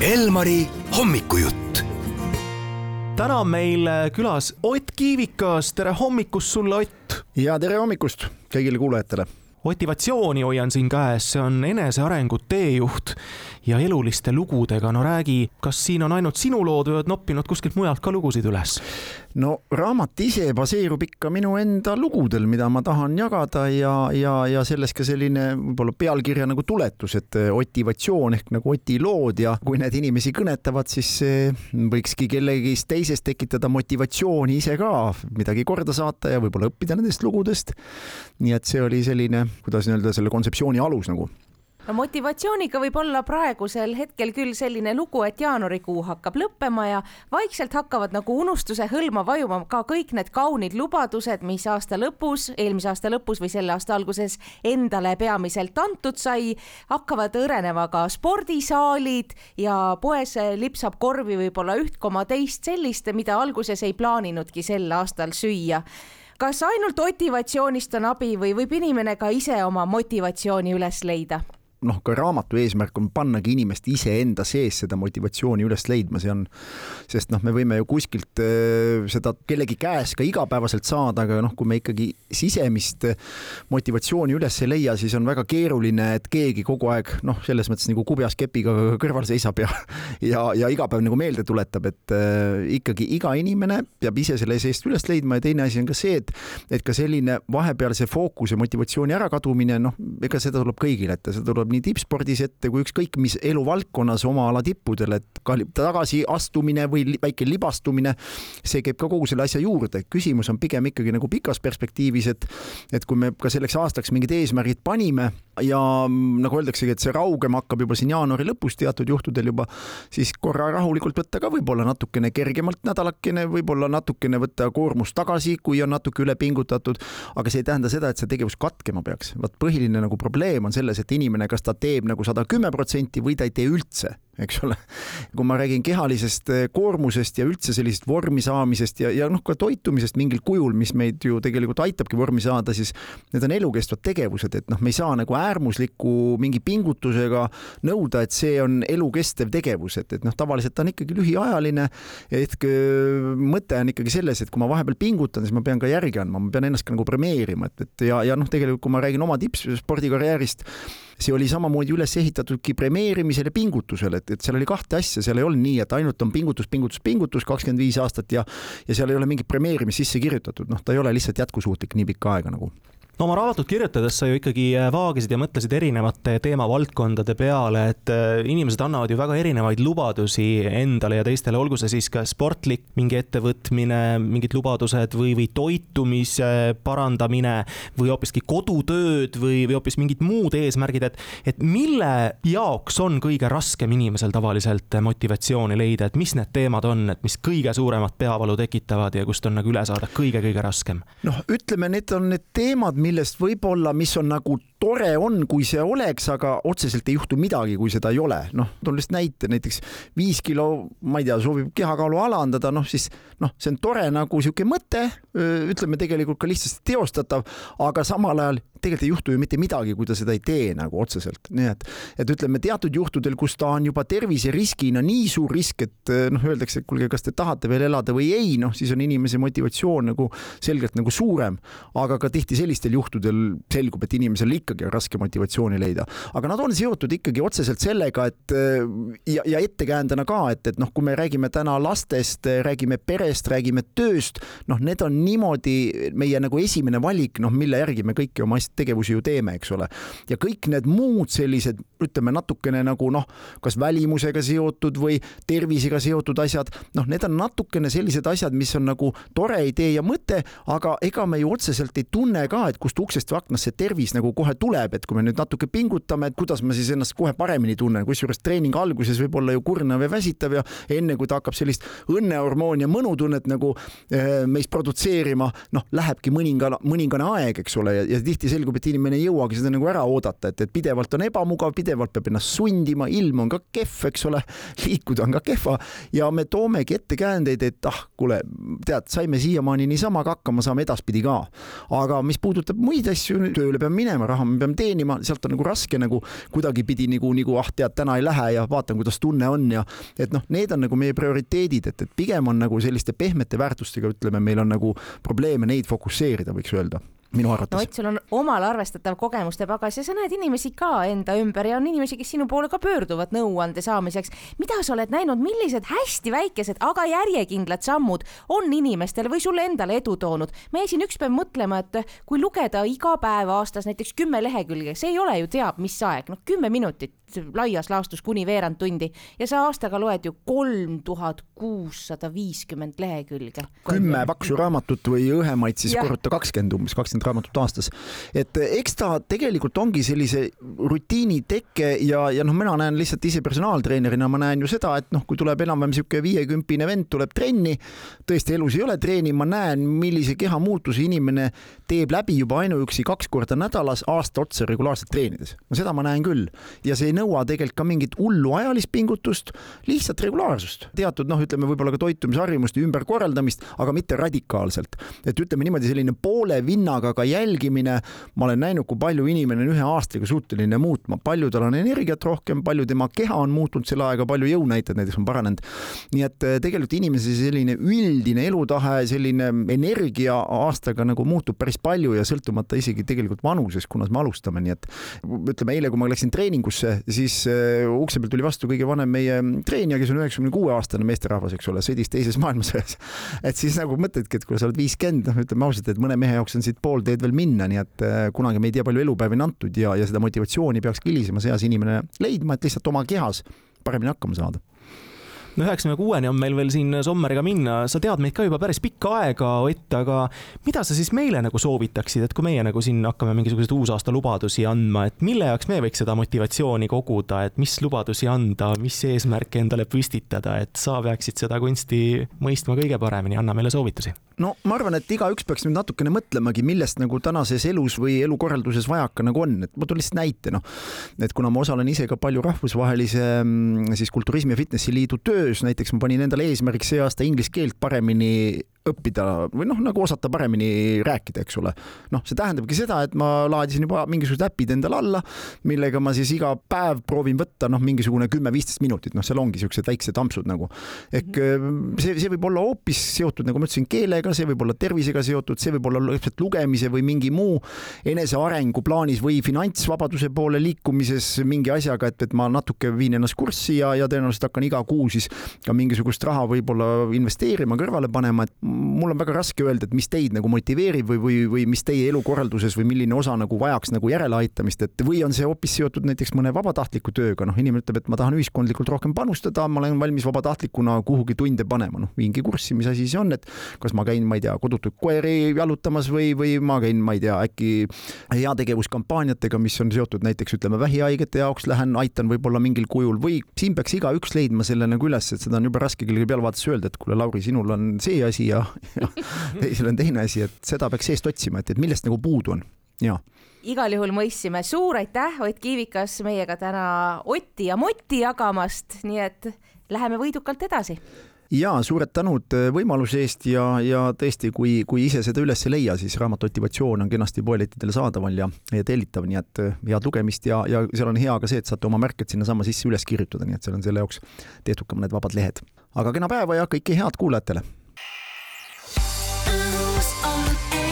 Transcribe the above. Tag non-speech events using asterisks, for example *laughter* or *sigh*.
Elmari hommikujutt. täna on meil külas Ott Kiivikas, tere hommikust sulle, Ott! ja tere hommikust kõigile kuulajatele! motivatsiooni hoian siin käes, see on enesearengu teejuht ja eluliste lugudega, no räägi, kas siin on ainult sinu lood või oled noppinud kuskilt mujalt ka lugusid üles? no raamat ise baseerub ikka minu enda lugudel, mida ma tahan jagada ja, ja, ja selles ka selline võib-olla pealkirja nagu tuletus, et otivatsioon ehk nagu Oti lood ja kui need inimesi kõnetavad, siis võikski kellegi teisest tekitada motivatsiooni ise ka midagi korda saata ja võib-olla õppida nendest lugudest. nii et see oli selline, kuidas öelda, selle kontseptsiooni alus nagu motivatsiooniga võib olla praegusel hetkel küll selline lugu, et jaanuarikuu hakkab lõppema ja vaikselt hakkavad nagu unustuse hõlma vajuma ka kõik need kaunid lubadused, mis aasta lõpus, eelmise aasta lõpus või selle aasta alguses endale peamiselt antud sai, hakkavad õrenema ka spordisaalid ja poes lipsab korvi võib-olla üht koma teist sellist, mida alguses ei plaaninudki sel aastal süüa kas ainult motivatsioonist on abi või võib inimene ka ise oma motivatsiooni üles leida? Noh, ka raamatu eesmärk on pannagi inimest iseenda sees seda motivatsiooni üles leidma, see on, sest noh, me võime ju kuskilt äh, seda kellegi käest ka igapäevaselt saada, aga noh, kui me ikkagi sisemist motivatsiooni üles ei leia, siis on väga keeruline, et keegi kogu aeg noh, selles mõttes nagu kubjas kepiga kõrval seisab ja ja, ja iga päev nagu meelde tuletab, et äh, ikkagi iga inimene peab ise selle seest üles leidma ja teine asi on ka see, et et ka selline vahepealse fookuse motivatsiooni ärakadumine, noh, ega seda tuleb kõigile ette, seda tuleb nii tippspordis ette kui ükskõik mis eluvaldkonnas oma ala tippudel, et ka tagasiastumine või väike libastumine, see käib ka kogu selle asja juurde. küsimus on pigem ikkagi nagu pikas perspektiivis, et et kui me ka selleks aastaks mingid eesmärgid panime ja nagu öeldaksegi, et see raugem hakkab juba siin jaanuari lõpus teatud juhtudel juba, siis korra rahulikult võtta ka võib-olla natukene kergemalt nädalakene, võib-olla natukene võtta koormust tagasi, kui on natuke üle pingutatud, aga see ei tähenda seda, et see tegevus katkema peaks. vot põhiline nagu probleem on selles, et inimene, kas ta teeb nagu sada kümme protsenti või ta ei tee üldse eks ole. kui ma räägin kehalisest eh, koormusest ja üldse sellisest vormi saamisest ja, ja noh, ka toitumisest mingil kujul, mis meid ju tegelikult aitabki vormi saada, siis need on elukestvad tegevused, et noh, me ei saa nagu äärmusliku mingi pingutusega nõuda, et see on elukestev tegevus, et, et noh, tavaliselt ta on ikkagi lühiajaline. ehk eh, mõte on ikkagi selles, et kui ma vahepeal pingutan, siis ma pean ka järgi andma, ma pean ennast ka nagu premeerima, et, et ja, ja noh, tegelikult kui ma räägin oma tippspordikarjäärist, see oli samamoodi üles ehitatudki premeerimisele, pingutusele, et, et seal oli kahte asja, seal ei olnud nii, et ainult on pingutus, pingutus, pingutus kakskümmend viis aastat ja ja seal ei ole mingit premeerimist sisse kirjutatud, noh, ta ei ole lihtsalt jätkusuutlik nii pikka aega nagu no oma raamatut kirjutades sa ju ikkagi äh, vaagisid ja mõtlesid erinevate teemavaldkondade peale, et äh, inimesed annavad ju väga erinevaid lubadusi endale ja teistele, olgu see siis ka sportlik mingi ettevõtmine, mingid lubadused või, või toitumise parandamine või hoopiski kodutööd või, või hoopis mingid muud eesmärgid, et, et mille jaoks on kõige raskem inimesel tavaliselt motivatsiooni leida, et mis need teemad on, et mis kõige suuremat peavalu tekitavad ja kust on nagu üle saada kõige-kõige raskem? noh, ütleme, need on need teemad, millest võib-olla, mis on nagu tore on, kui see oleks, aga otseselt ei juhtu midagi, kui seda ei ole. noh, toon lihtsalt näite, näiteks viis kilo, ma ei tea, soovib kehakaalu alandada, noh siis noh, see on tore nagu sihuke mõte, ütleme tegelikult ka lihtsasti teostatav, aga samal ajal tegelikult ei juhtu ju mitte midagi, kui ta seda ei tee nagu otseselt, nii et, et ütleme teatud juhtudel, kus ta on juba terviseriskina nii suur risk, et noh, öeldakse, et kuulge, kas te tahate veel elada või ei, noh siis on inimese motivatsioon nagu selgelt nagu suurem, aga ka tihti sellistel juhtudel selgub, et inimesel ikkagi on raske motivatsiooni leida, aga nad on seotud ikkagi otseselt sellega, et ja, ja ettekäändena ka, et, et noh, kui me räägime täna lastest, räägime perest, räägime tööst, noh, need on niimoodi meie nagu esimene valik, noh, mille järgi me kõiki oma tegevusi ju teeme, eks ole. ja kõik need muud sellised, ütleme natukene nagu noh, kas välimusega seotud või tervisega seotud asjad, noh, need on natukene sellised asjad, mis on nagu tore idee ja mõte, aga ega me ju otseselt ei tunne ka, et kust uksest või aknast see tervis nagu kohe tuleb, et kui me nüüd natuke pingutame, et kuidas ma siis ennast kohe paremini tunnen, kusjuures treeningi alguses võib olla ju kurnav ja väsitav ja enne kui ta hakkab sellist õnnehormooni ja mõnutunnet nagu äh, meis produtseerima, noh, lähebki mõningane, mõningane aeg, eks ole, ja tihti selgub, et inimene ei jõuagi seda nagu ära oodata, et, et pidevalt on ebamugav, pidevalt peab ennast sundima, ilm on ka kehv, eks ole, *laughs* liikuda on ka kehva ja me toomegi ettekäändeid, et ah, kuule, tead, saime siiamaani niisama hakkama, saame edaspidi ka. aga mis puudutab muid asju, tööle pean minema, raha me peame teenima, sealt on nagu raske nagu kuidagipidi nagu, nagu ah, tead, täna ei lähe ja vaatan, kuidas tunne on ja et noh, need on nagu meie prioriteedid, et, et pigem on nagu selliste pehmete väärtustega, ütleme, meil on nagu probleeme neid fokusseerida, võiks öelda minu arvates. no Ott, sul on omal arvestatav kogemuste pagas ja sa näed inimesi ka enda ümber ja on inimesi, kes sinu poole ka pöörduvad nõuande saamiseks. mida sa oled näinud, millised hästi väikesed, aga järjekindlad sammud on inimestele või sulle endale edu toonud? ma jäin üks päev mõtlema, et kui lugeda iga päev aastas näiteks kümme lehekülge, see ei ole ju teab mis aeg, noh, kümme minutit laias laastus kuni veerand tundi ja sa aastaga loed ju kolm tuhat kuussada viiskümmend lehekülge. kümme paksu raamatut või õhemaid siis korruta kakskümmend umbes, kakskümmend kakskümmend raamatut aastas. et eh, eks ta tegelikult ongi sellise rutiini teke ja, ja noh, mina näen lihtsalt ise personaaltreenerina, ma näen ju seda, et noh, kui tuleb enam-vähem niisugune viiekümpine vend tuleb trenni, tõesti elus ei ole treeni, ma näen, millise kehamuutuse inimene teeb läbi juba ainuüksi kaks korda nädalas aasta otsa regulaarselt treenides. no seda ma näen küll ja see ei nõua tegelikult ka mingit hullu ajalist pingutust, lihtsalt regulaarsust, teatud noh, ütleme võib-olla ka toitumisharjumuste ümberkorraldamist, aga mitte radikaalselt. et ütleme niimoodi, selline poole vinnaga aga ka jälgimine, ma olen näinud, kui palju inimene on ühe aastaga suuteline muutma, palju tal on energiat rohkem, palju tema keha on muutunud selle ajaga, palju jõunäitajad näiteks on paranenud. nii et eh, tegelikult inimese selline üldine elutahe, selline energia aastaga nagu muutub päris palju ja sõltumata isegi tegelikult vanusest, kunas me alustame, nii et ütleme eile, kui ma läksin treeningusse, siis uh, ukse peal tuli vastu kõige vanem meie treenija, kes on üheksakümne kuue aastane meesterahvas, eks ole, sõdis teises maailmasõjas. et siis nagu mõtledki, et kui sa oled viiskümmend, noh, ütleme ausalt, et mõne mehe jaoks on siit pool teed veel minna, nii et äh, kunagi me ei tea, palju elupäevi on antud ja, ja seda motivatsiooni peakski hilisemas eas inimene leidma, et lihtsalt oma kehas paremini hakkama saada üheksakümne kuueni on meil veel siin Sommeriga minna, sa tead meid ka juba päris pikka aega, Ott, aga mida sa siis meile nagu soovitaksid, et kui meie nagu siin hakkame mingisuguseid uusaasta lubadusi andma, et mille jaoks me võiks seda motivatsiooni koguda, et mis lubadusi anda, mis eesmärke endale püstitada, et sa peaksid seda kunsti mõistma kõige paremini, anna meile soovitusi? No ma arvan, et igaüks peaks nüüd natukene mõtlemagi, millest nagu tänases elus või elukorralduses vajaka nagu on, et ma toon lihtsalt näite, noh, et kuna ma osalen ise ka palju rahvusvahelise mm, siis kulturismi ja fitnessi liidu töös, näiteks ma panin endale eesmärgiks see aasta inglise keelt paremini õppida või noh, nagu osata paremini rääkida, eks ole. noh, see tähendabki seda, et ma laadisin juba mingisugused äpid endale alla, millega ma siis iga päev proovin võtta noh, mingisugune kümme-viisteist minutit, noh, seal ongi siuksed väiksed ampsud nagu. ehk mhm. see, see võib olla hoopis seotud, nagu ma ütlesin, keelega, see võib olla tervisega seotud, see võib olla lihtsalt lugemise või mingi muu enesearengu plaanis või finantsvabaduse poole liikumises mingi asjaga, et, et ma natuke viin ennast kurssi ja, ja tõenäoliselt hakkan iga kuu siis ka mingisugust raha võib-olla investeerima, kõrvale panema, et mul on väga raske öelda, et mis teid nagu motiveerib või, või, või mis teie elukorralduses või milline osa nagu vajaks nagu järeleaitamist, et või on see hoopis seotud näiteks mõne vabatahtliku tööga, noh, inimene ütleb, et ma tahan ühiskondlikult rohkem panustada, ma olen valmis vabatahtlikuna kuhugi tunde panema, noh, viingi kurssi, mis asi see on, et kas ma käin, ma ei tea, kodutuid koeri jalutamas või, või ma käin, ma ei tea, äkki heategevuskampaaniatega, mis on seotud näiteks ütleme vähihaigete jaoks, lähen aitan võib-olla mingil kujul või siin peaks igaüks leidma selle nagu üles, et seda on jube raske kellegi pealevaates öelda, et kuule, Lauri, sinul on see asi ja ja *laughs* teisel on teine asi, et seda peaks eest otsima, et, et millest nagu puudu on. Ja igal juhul mõistsime, suur aitäh, Ott Kiivikas meiega täna Otti ja Motti jagamast, nii et läheme võidukalt edasi. Ja suured tänud äh, võimaluse eest ja, ja tõesti, kui, kui ise seda üles ei leia, siis raamat Motivatsioon on kenasti poelettidel saadaval ja, ja tellitav, nii et äh, head lugemist ja, ja seal on hea ka see, et saate oma märked sinnasamma sisse üles kirjutada, nii et seal on selle jaoks tehtud ka mõned vabad lehed. aga kena päeva ja kõike head kuulajatele! On air.